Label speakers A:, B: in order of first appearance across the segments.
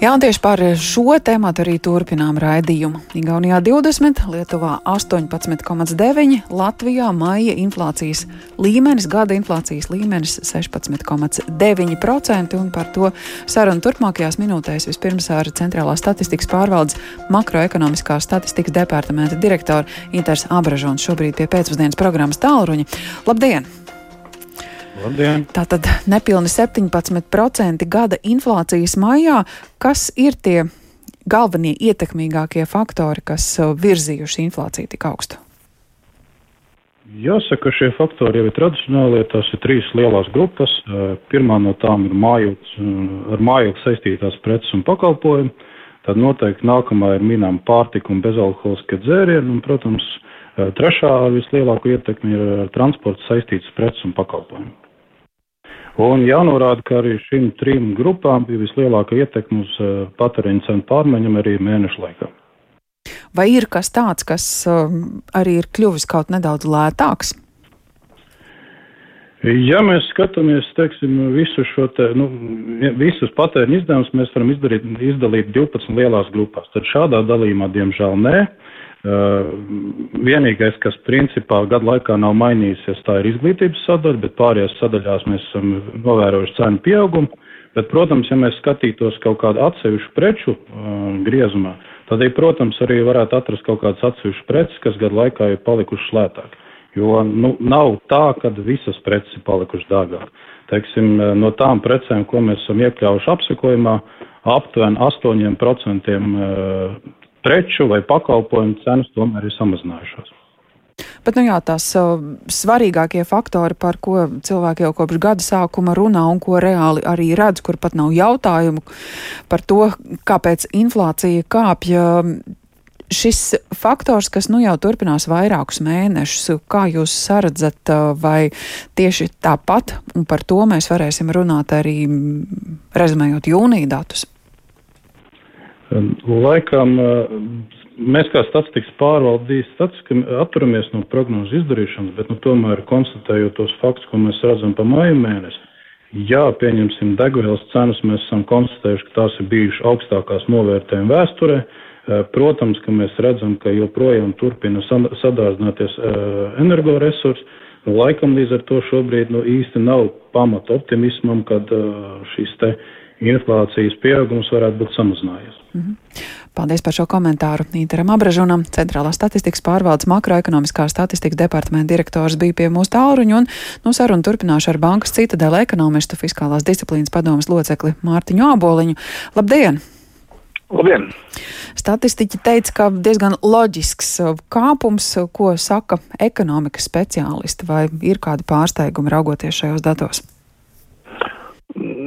A: Jā, un tieši par šo tēmu arī turpinām raidījumu. Igaunijā 20, Lietuvā 18,9, Latvijā maija inflācijas līmenis, gada inflācijas līmenis 16,9%, un par to sarunu turpmākajās minūtēs vispirms ar Centrālās statistikas pārvaldes makroekonomiskās statistikas departamenta direktoru Inters Abražons šobrīd pie pēcpusdienas programmas tālruņa. Labdien!
B: Labdien.
A: Tātad nepilni 17% gada inflācijas maijā. Kas ir tie galvenie ietekmīgākie faktori, kas uh, virzījuši inflāciju tik augstu?
B: Jāsaka, šie faktori jau ir tradicionālie. Tās ir trīs lielās grupas. Uh, pirmā no tām ir mājoklis, uh, ar mājokli saistītās preces un pakalpojumi. Tad noteikti nākamā ir minām pārtika un bezalkoholiskie dzērieni. Un, protams, trešā vislielākā ietekme ir ar transportu saistītas preces un pakalpojumi. Un jānorāda, ka arī šīm trim grupām bija vislielākā ietekme uz uh, patēriņa cenu pārmaiņām arī mēnešu laikā.
A: Vai ir kas tāds, kas uh, arī ir kļuvis kaut nedaudz lētāks?
B: Ja mēs skatāmies, teiksim, visu šo te, nu, visus patēriņa izdevumus, mēs varam izdarīt, izdalīt 12 lielās grupās. Tad šādā dalījumā, diemžēl, nē. Uh, vienīgais, kas principā gadu laikā nav mainījies, tā ir izglītības sadaļa, bet pārējās sadaļās mēs esam novērojuši cenu pieaugumu. Bet, protams, ja mēs skatītos kaut kādu atsevišķu preču uh, griezumā, tad, protams, arī varētu atrast kaut kādas atsevišķas preces, kas gadu laikā ir palikušas lētāk. Jo nu, nav tā, ka visas preces ir palikušas dārgāk. Teiksim, no tām precēm, ko mēs esam iekļāvuši apsekojumā, aptuveni 8% preču vai pakalpojumu cenas tomēr ir samazinājušās.
A: Bet nu jā, tās uh, svarīgākie faktori, par ko cilvēki jau kopš gada sākuma runā un ko reāli arī redz, kur pat nav jautājumu par to, kāpēc inflācija kāpja. Šis faktors, kas nu jau turpinās vairākus mēnešus, kā jūs saredzat, uh, vai tieši tāpat, un par to mēs varēsim runāt arī rezumējot jūnija datus?
B: Laikam mēs kā statistikas pārvaldīs statistiski atturamies no prognožu izdarīšanas, bet nu, tomēr konstatējot tos faktus, ko mēs redzam pa māju mēnesi, jā, pieņemsim degvielas cenas, mēs esam konstatējuši, ka tās ir bijušas augstākās novērtējuma vēsturē. Protams, ka mēs redzam, ka joprojām turpina sadārdzināties energoresursi. Laikam līdz ar to šobrīd nu, īsti nav pamata optimismam, kad šīs te uh, inflācijas pieaugums varētu būt samazinājies. Mm -hmm.
A: Paldies par šo komentāru. Interam Abražunam, Centrālā statistikas pārvaldes makroekonomiskā statistikas departamenta direktors bija pie mūsu tālruņa un no sarunu turpināšu ar bankas citadēļ ekonomistu fiskālās disciplīnas padomas locekli Mārtiņu Āboliņu. Labdien!
C: Labdien!
A: Statistiķi teica, ka diezgan loģisks kāpums, ko saka ekonomikas speciālisti, vai ir kādi pārsteigumi raugoties šajos datos?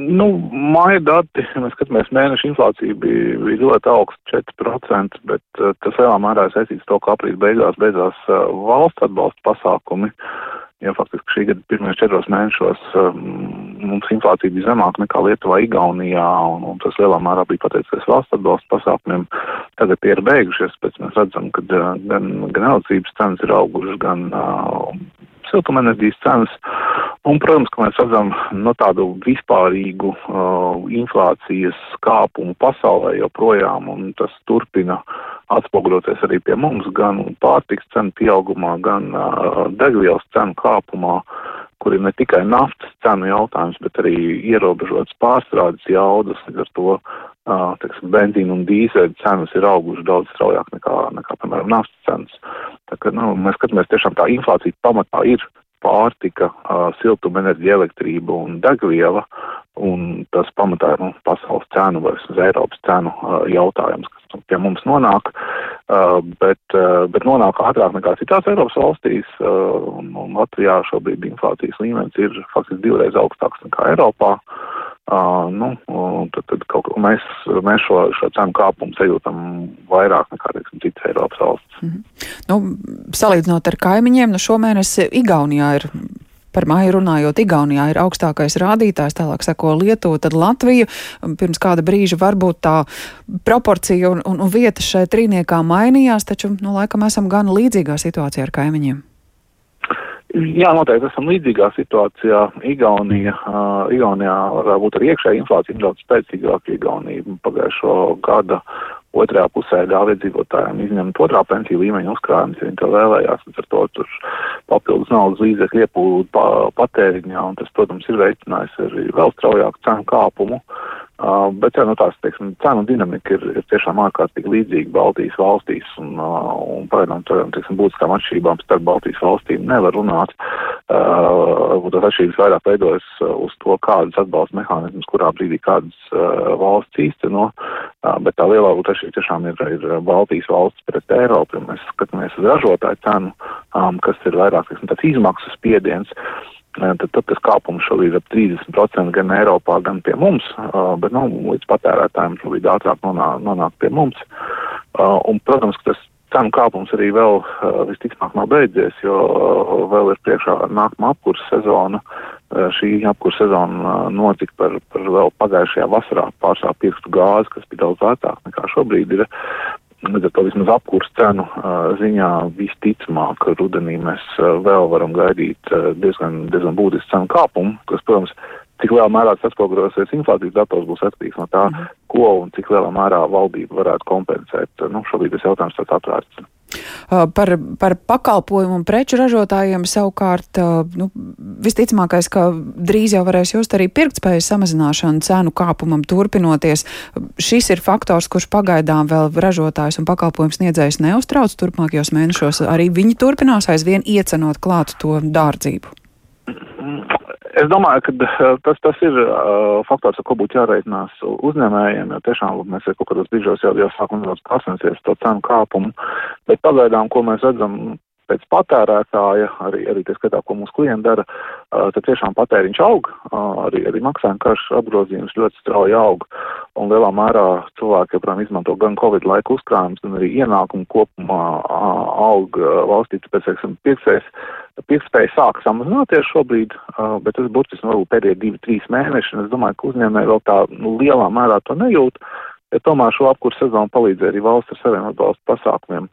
C: Nu, māja dati, mēs skatāmies mēneša inflācija bija, bija ļoti augsta 4%, bet uh, tas lielā mērā saistīts to, ka aprīļa beigās beidzās uh, valsts atbalsta pasākumi. Ja faktiski šī gada pirmajos četros mēnešos um, mums inflācija bija zemāka nekā Lietuvā, Igaunijā, un, un tas lielā mērā bija pateicoties valsts atbalsta pasākumiem. Tagad tie ir beigušies, pēc mēs redzam, ka gan, gan elektrības cenas ir augušas, gan uh, siltumenerģijas cenas. Un, protams, ka mēs redzam no tādu vispārīgu uh, inflācijas kāpumu pasaulē joprojām, un tas turpina atspoguļoties arī pie mums gan pārtiks cenu pieaugumā, gan uh, degvielas cenu kāpumā, kur ir ne tikai naftas cenu jautājums, bet arī ierobežotas pārstrādes jaudas, līdz ar to uh, teksim, benzīna un dīzeļa cenas ir augušas daudz straujāk nekā, nekā, piemēram, naftas cenas. Tā kā, nu, mēs skatāmies tiešām tā inflācija pamatā ir pārtika, siltumenerģija, elektrība un degviela, un tas pamatā ir nu, pasaules cenu vai uz Eiropas cenu jautājums, kas pie mums nonāk, bet, bet nonāk ātrāk nekā citās Eiropas valstīs, un, un Latvijā šobrīd inflācijas līmenis ir faktiski divreiz augstāks nekā Eiropā. Uh, nu, tad, tad kaut mēs, mēs šo, šo cenu kāpumu sajūtam vairāk nekā, teiksim, citas Eiropas valsts. Mm -hmm.
A: nu, salīdzinot ar kaimiņiem, nu šomēnes Igaunijā ir Par māju runājot, Igaunijā ir augstākais rādītājs, tālāk seko Lietuva, tad Latvija. Pirms kāda brīža varbūt tā proporcija un, un, un vieta šai trīniekā mainījās, taču, nu, laikam esam gan līdzīgā situācijā ar kaimiņiem.
C: Jā, noteikti esam līdzīgā situācijā. Igaunija, uh, Igaunijā varbūt ar iekšēju inflāciju daudz spēcīgāk. Igaunija pagājušo gada otrajā pusē ļāva iedzīvotājiem izņemt otrā pensiju līmeņa uzkrājumus, ja viņi to vēlējās. Ar to tur papildus naudas līdzekļu iepūdu pa, patēriņā, un tas, protams, ir veicinājis arī vēl straujāku cenu kāpumu. Uh, bet jā, nu, tās teiksim, cenu dinamika ir, ir tiešām ārkārtīgi līdzīga Baltijas valstīs, un, uh, un pagaidām tādām būtiskām atšķirībām starp Baltijas valstīm nevar runāt. Uh, tās atšķirības vairāk veidojas uz to, kādas atbalsta mehānismus, kurā brīdī kādas uh, valsts īsteno, uh, bet tā lielā atšķirība tiešām ir, ir Baltijas valsts pret Eiropu, ja mēs skatāmies uz ražotāju cenu, um, kas ir vairāk teiksim, tāds izmaksas spiediens. Uh, tad, tad tas kāpums šobrīd ir ap 30% gan Eiropā, gan pie mums, bet nu, līdz patērētājiem šobrīd ātrāk nonāk, nonāk pie mums. Un, protams, ka tas cenu kāpums arī vēl visticamāk nav beidzies, jo vēl ir priekšā nākamā apkursa sezona. Šī apkursa sezona notika par, par vēl pagājušajā vasarā pārsvarā pirkstu gāzi, kas bija daudz lētāk nekā šobrīd ir. Līdz ar to vismaz apkurs cenu ziņā visticamāk rudenī mēs vēl varam gaidīt diezgan, diezgan būtisku cenu kāpumu, kas, protams, cik lielā mērā tas atspoguļosies inflācijas datos būs atkarīgs no tā, mhm. ko un cik lielā mērā valdība varētu kompensēt. Nu, šobrīd tas jautājums tāds atvērts.
A: Uh, par, par pakalpojumu un preču ražotājiem savukārt uh, nu, visticamākais, ka drīz jau varēs just arī pirktspējas samazināšanu cenu kāpumam turpinoties. Šis ir faktors, kurš pagaidām vēl ražotājs un pakalpojums sniedzējs neuztrauc turpmākajos mēnešos. Arī viņi turpinās aizvien iecenot klāt to dārdzību.
C: Es domāju, ka eh, tas, tas ir uh, faktors, ar ko būtu jāreikinās uzņēmējiem, jo tiešām mēs kaut kādos brīžos jau, jau sākam nedaudz pasensties to cenu kāpumu, bet pagaidām, ko mēs redzam pēc patērētāja, arī, arī tie skatā, ko mūsu klienti dara, uh, tad tiešām patēriņš aug, uh, arī, arī maksājuma karš apgrozījums ļoti strauji aug, un lielā mērā cilvēki joprojām izmanto gan Covid laika uzkrājumus, gan arī ienākumu kopumā uh, aug valstī, tāpēc, teiksim, pirksēs Pirktspēja sāk samazināties šobrīd, bet tas burtiski varbūt pēdējie divi, trīs mēneši, un es domāju, ka uzņēmēji vēl tā nu, lielā mērā to nejūt, ja tomēr šo apkursu sezonu palīdzēja arī valsts ar saviem atbalsta pasākumiem.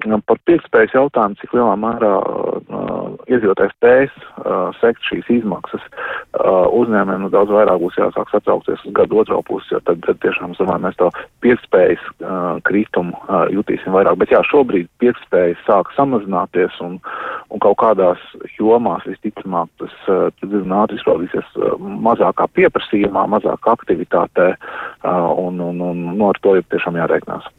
C: Par pirktspējas jautājumu, cik lielā mērā uh, iedzīvotājs spējas uh, sekt šīs izmaksas, uh, uzņēmējiem nu, daudz vairāk būs jāsāk satraukties uz gadu otro pusi, jo tad, tad tiešām, domāju, mēs to pirktspējas uh, kritumu uh, jutīsim vairāk. Bet jā, šobrīd pirktspējas sāk samazināties un, un kaut kādās jomās visticamāk tas uh, ātri izpaudīsies uh, mazākā pieprasījumā, mazākā aktivitātē uh, un, un, un, un no ar to ir tiešām jārēķinās.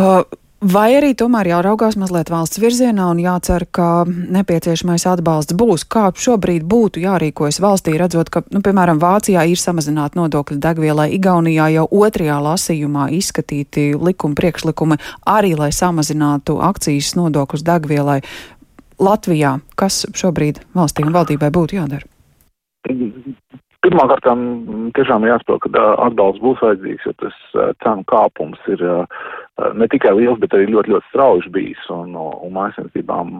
A: Uh, Vai arī tomēr jāraugās mazliet valsts virzienā un jācer, ka nepieciešamais atbalsts būs? Kā šobrīd būtu jārīkojas valstī, redzot, ka, nu, piemēram, Vācijā ir samazināti nodokļi degvielai, Igaunijā jau otrajā lasījumā izskatīti likuma priekšlikumi arī, lai samazinātu akcijas nodokļus degvielai. Latvijā, kas šobrīd valstī un valdībai būtu jādara?
C: Pirmkārt, tiešām jāsaprot, ka atbalsts būs vajadzīgs, jo tas cenu kāpums ir ne tikai liels, bet arī ļoti, ļoti strauji bijis. Un, un mājasniecībām,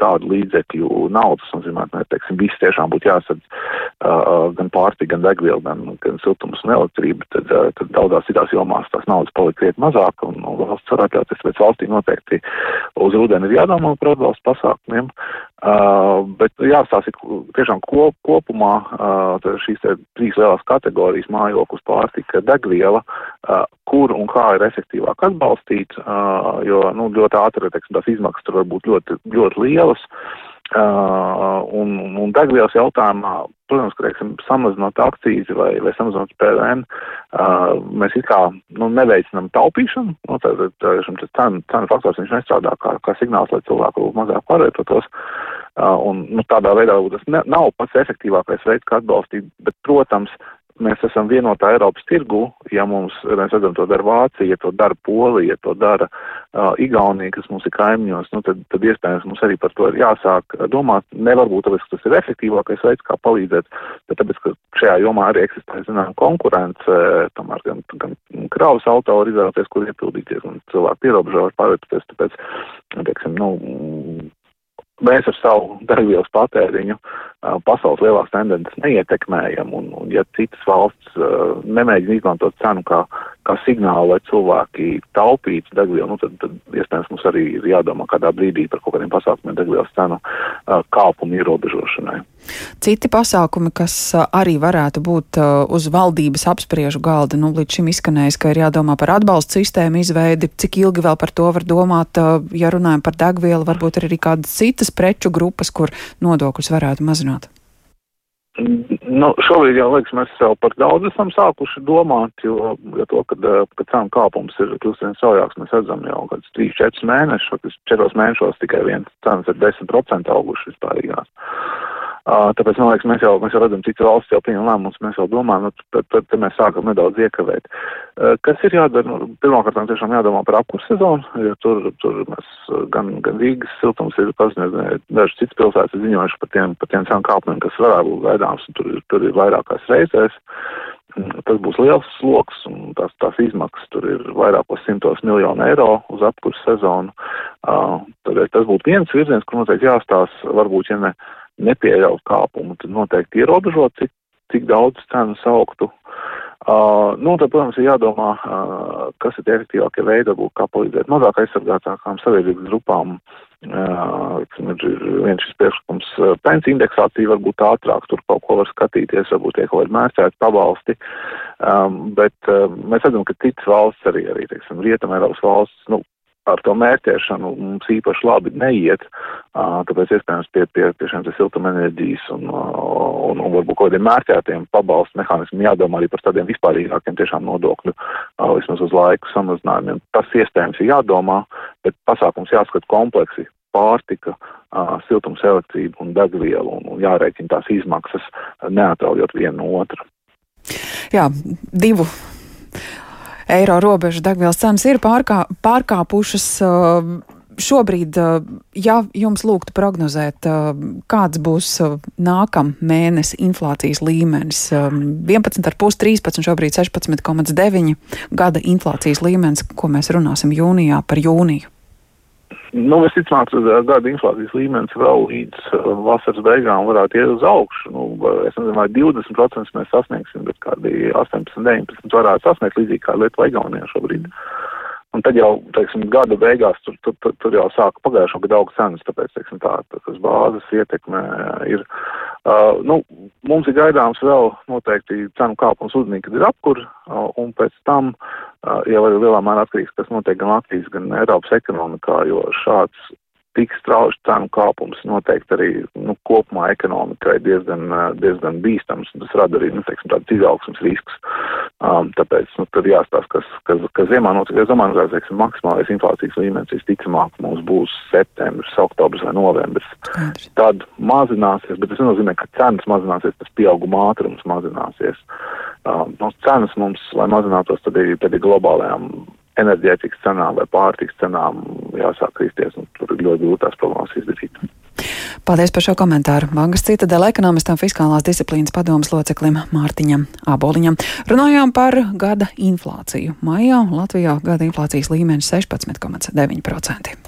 C: tādu līdzekļu naudas, un, zināt, ne, teiksim, viss tiešām būtu jāsadz uh, gan pārtika, gan degviela, gan, gan siltums un elektrība, tad, uh, tad daudzās citās jomās tās naudas palika krietni mazāk, un, un valsts var atļauties, bet valstī noteikti uz rudeni ir jādomā par atbalstu pasākumiem. Uh, bet jāstāsta tiešām kop, kopumā uh, šīs trīs lielās kategorijas mājoklis, pārtika, degviela, uh, kur un kā ir efektīvāk atbalstīt, uh, jo nu, ļoti ātri teiksim, tās izmaksas tur var būt ļoti, ļoti lielas. Uh, un, un degvielas jautājumā, protams, ka, teiksim, samazinot akcīzi vai, vai samazinot PVN, uh, mēs it kā nu, neveicinām taupīšanu, nu, tad, tad šim cenu, cenu faktors viņš nestrādā kā, kā signāls, lai cilvēku mazāk pārvietotos. Uh, un, nu, tādā veidā tas ne, nav pats efektīvākais veids, kā atbalstīt, bet, protams, mēs esam vienotā Eiropas tirgu, ja mums, mēs redzam, to dara Vācija, ja to dara Polija, ja to dara uh, Igaunija, kas mums ir kaimiņos, nu, tad, tad iespējams mums arī par to ir jāsāk domāt. Nevar būt tāpēc, ka tas ir efektīvākais veids, kā palīdzēt, bet tāpēc, ka šajā jomā arī eksistē, zinām, konkurence, tomēr gan, gan kravas auto var izvēlēties, kur iepildīties, un cilvēki pierobežā var pārvietoties, tāpēc, teiksim, nu, mēs ar savu degvielas patēriņu pasaules lielās tendences neietekmējam, un, un ja citas valsts uh, nemēģina izmantot cenu kā, kā signālu, lai cilvēki taupītu degvielu, nu, tad, tad iespējams mums arī ir jādomā kādā brīdī par kaut kādiem pasākumiem degvielas cenu kāpumu ierobežošanai.
A: Citi pasākumi, kas arī varētu būt uz valdības apspriežu galda, nu, līdz šim izskanējis, ka ir jādomā par atbalstu sistēmu izveidi, cik ilgi vēl par to var domāt, ja runājam par degvielu, varbūt arī kādas citas preču grupas, kur nodokļus varētu mazināt.
C: Nu, šobrīd jau liekas, mēs jau par daudz esam sākuši domāt, jo, jo to, kad, kad cenu kāpums ir kļūst vien saujāks, mēs redzam jau kādus 3-4 mēnešus, 4 mēnešos tikai viens cenas ir 10% auguši vispārīgās. Tāpēc, man liekas, mēs jau, mēs jau redzam, cik valsts jau pieņem lēmumus, mēs jau domājam, nu, tad, tad, tad mēs sākam nedaudz iekavēt. Kas ir jādara? Nu, pirmkārt, tiešām jādomā par apkursu sezonu, jo tur, tur mēs gan, gan Rīgas siltums ir paziņojis, dažas citas pilsētas ir ziņojuši par tiem, par tiem cenu kāpumiem, kas varētu būt gaidāms, un tur, tur ir vairākās reizēs. Tas būs liels sloks, un tās, tās izmaksas tur ir vairākos simtos miljonu eiro uz apkursu sezonu. Tad tas būtu viens virziens, kur noteikti jāstās, varbūt, ja ne nepieļaut kāpumu, tad noteikti ierobežot, cik, cik daudz cenu sauktu. Uh, nu, tad, protams, ir jādomā, uh, kas ir efektīvākie veidi, kā palīdzēt mazāk aizsargātākām sabiedrības grupām. Uh, ir viens šis priekšlikums, uh, pensiju indeksācija varbūt ātrāk, tur kaut ko var skatīties, varbūt tiek kaut kādi mērķēti pabalsti, um, bet uh, mēs redzam, ka citas valsts arī, arī, teiksim, Rietam Eiropas valsts, nu, ar to mērķēšanu mums īpaši labi neiet, tāpēc iespējams pie, pie, pie šiem siltumenerģijas un, un, un varbūt kaut kādiem mērķētiem pabalstu mehānismiem jādomā arī par tādiem vispārīgākiem tiešām nodokļu, vismaz uz laiku samazinājumiem. Tas iespējams ir jādomā, bet pasākums jāskat kompleksi pārtika, siltums elektrība un degviela un, un jārēķina tās izmaksas neatraujot vienu no otru.
A: Jā, divu eiro robežu degvielas cenas ir pārkā, pārkāpušas. Uh, šobrīd, uh, ja jums lūgtu prognozēt, uh, kāds būs nākamā mēnesis inflācijas līmenis, 11,5, 13, šobrīd 16,9 gada inflācijas līmenis, ko mēs runāsim jūnijā par jūniju?
C: Nu, visticamāk, gada inflācijas līmenis vēl līdz uh, vasaras beigām varētu iet uz augšu. Nu, es nezinu, vai 20% mēs sasniegsim, bet kādi 18, 19 varētu sasniegt līdzīgi kā Lietuva Igaunijā šobrīd. Un tad jau, teiksim, gada beigās tur, tur, tur, tur jau sāka pagājušo gadu augsts cenas, tāpēc, teiksim, tā, tas bāzes ietekme ir Uh, nu, mums ir gaidāms vēl noteikti cenu kāpums ūdenī, kad ir apkur, uh, un pēc tam uh, jau arī lielā mērā atkarīgs, kas notiek gan Latvijas, gan Eiropas ekonomikā, jo šāds tik strauji cenu kāpums noteikti arī nu, kopumā ekonomikai diezgan, diezgan bīstams, un tas rada arī, nu, teiksim, tāds izaugsmas risks. Um, tāpēc, nu, tad jāstāsta, kas, kas, kas ziemā notiek. Es domāju, ka, teiksim, maksimālais inflācijas līmenis visticamāk mums būs septembris, oktobris vai novembris. Skaidrs. Tad mazināsies, bet tas nenozīmē, ka cenas mazināsies, tas pieauguma ātrums mazināsies. Um, no cenas mums, lai mazinātos, tad ir, tad ir globālajām enerģētikas cenām vai pārtiks cenām jāsāk kristies, un tur ir ļoti grūtās problēmas izdarīt.
A: Paldies par šo komentāru. Bankas citadela ekonomistam fiskālās disciplīnas padomas loceklim Mārtiņam Āboliņam. Runājām par gada inflāciju. Maijā Latvijā gada inflācijas līmenis 16,9%.